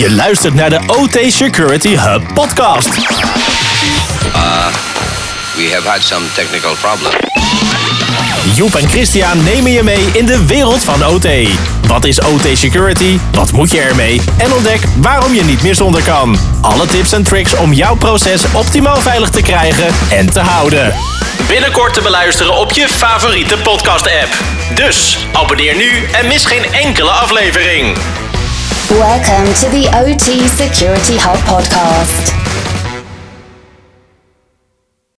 Je luistert naar de OT Security Hub podcast. We have had some technical problems. Joep en Christian nemen je mee in de wereld van OT. Wat is OT Security? Wat moet je ermee? En ontdek waarom je niet meer zonder kan. Alle tips en tricks om jouw proces optimaal veilig te krijgen en te houden. Binnenkort te beluisteren op je favoriete podcast-app. Dus abonneer nu en mis geen enkele aflevering. Welcome to the OT Security Hub podcast.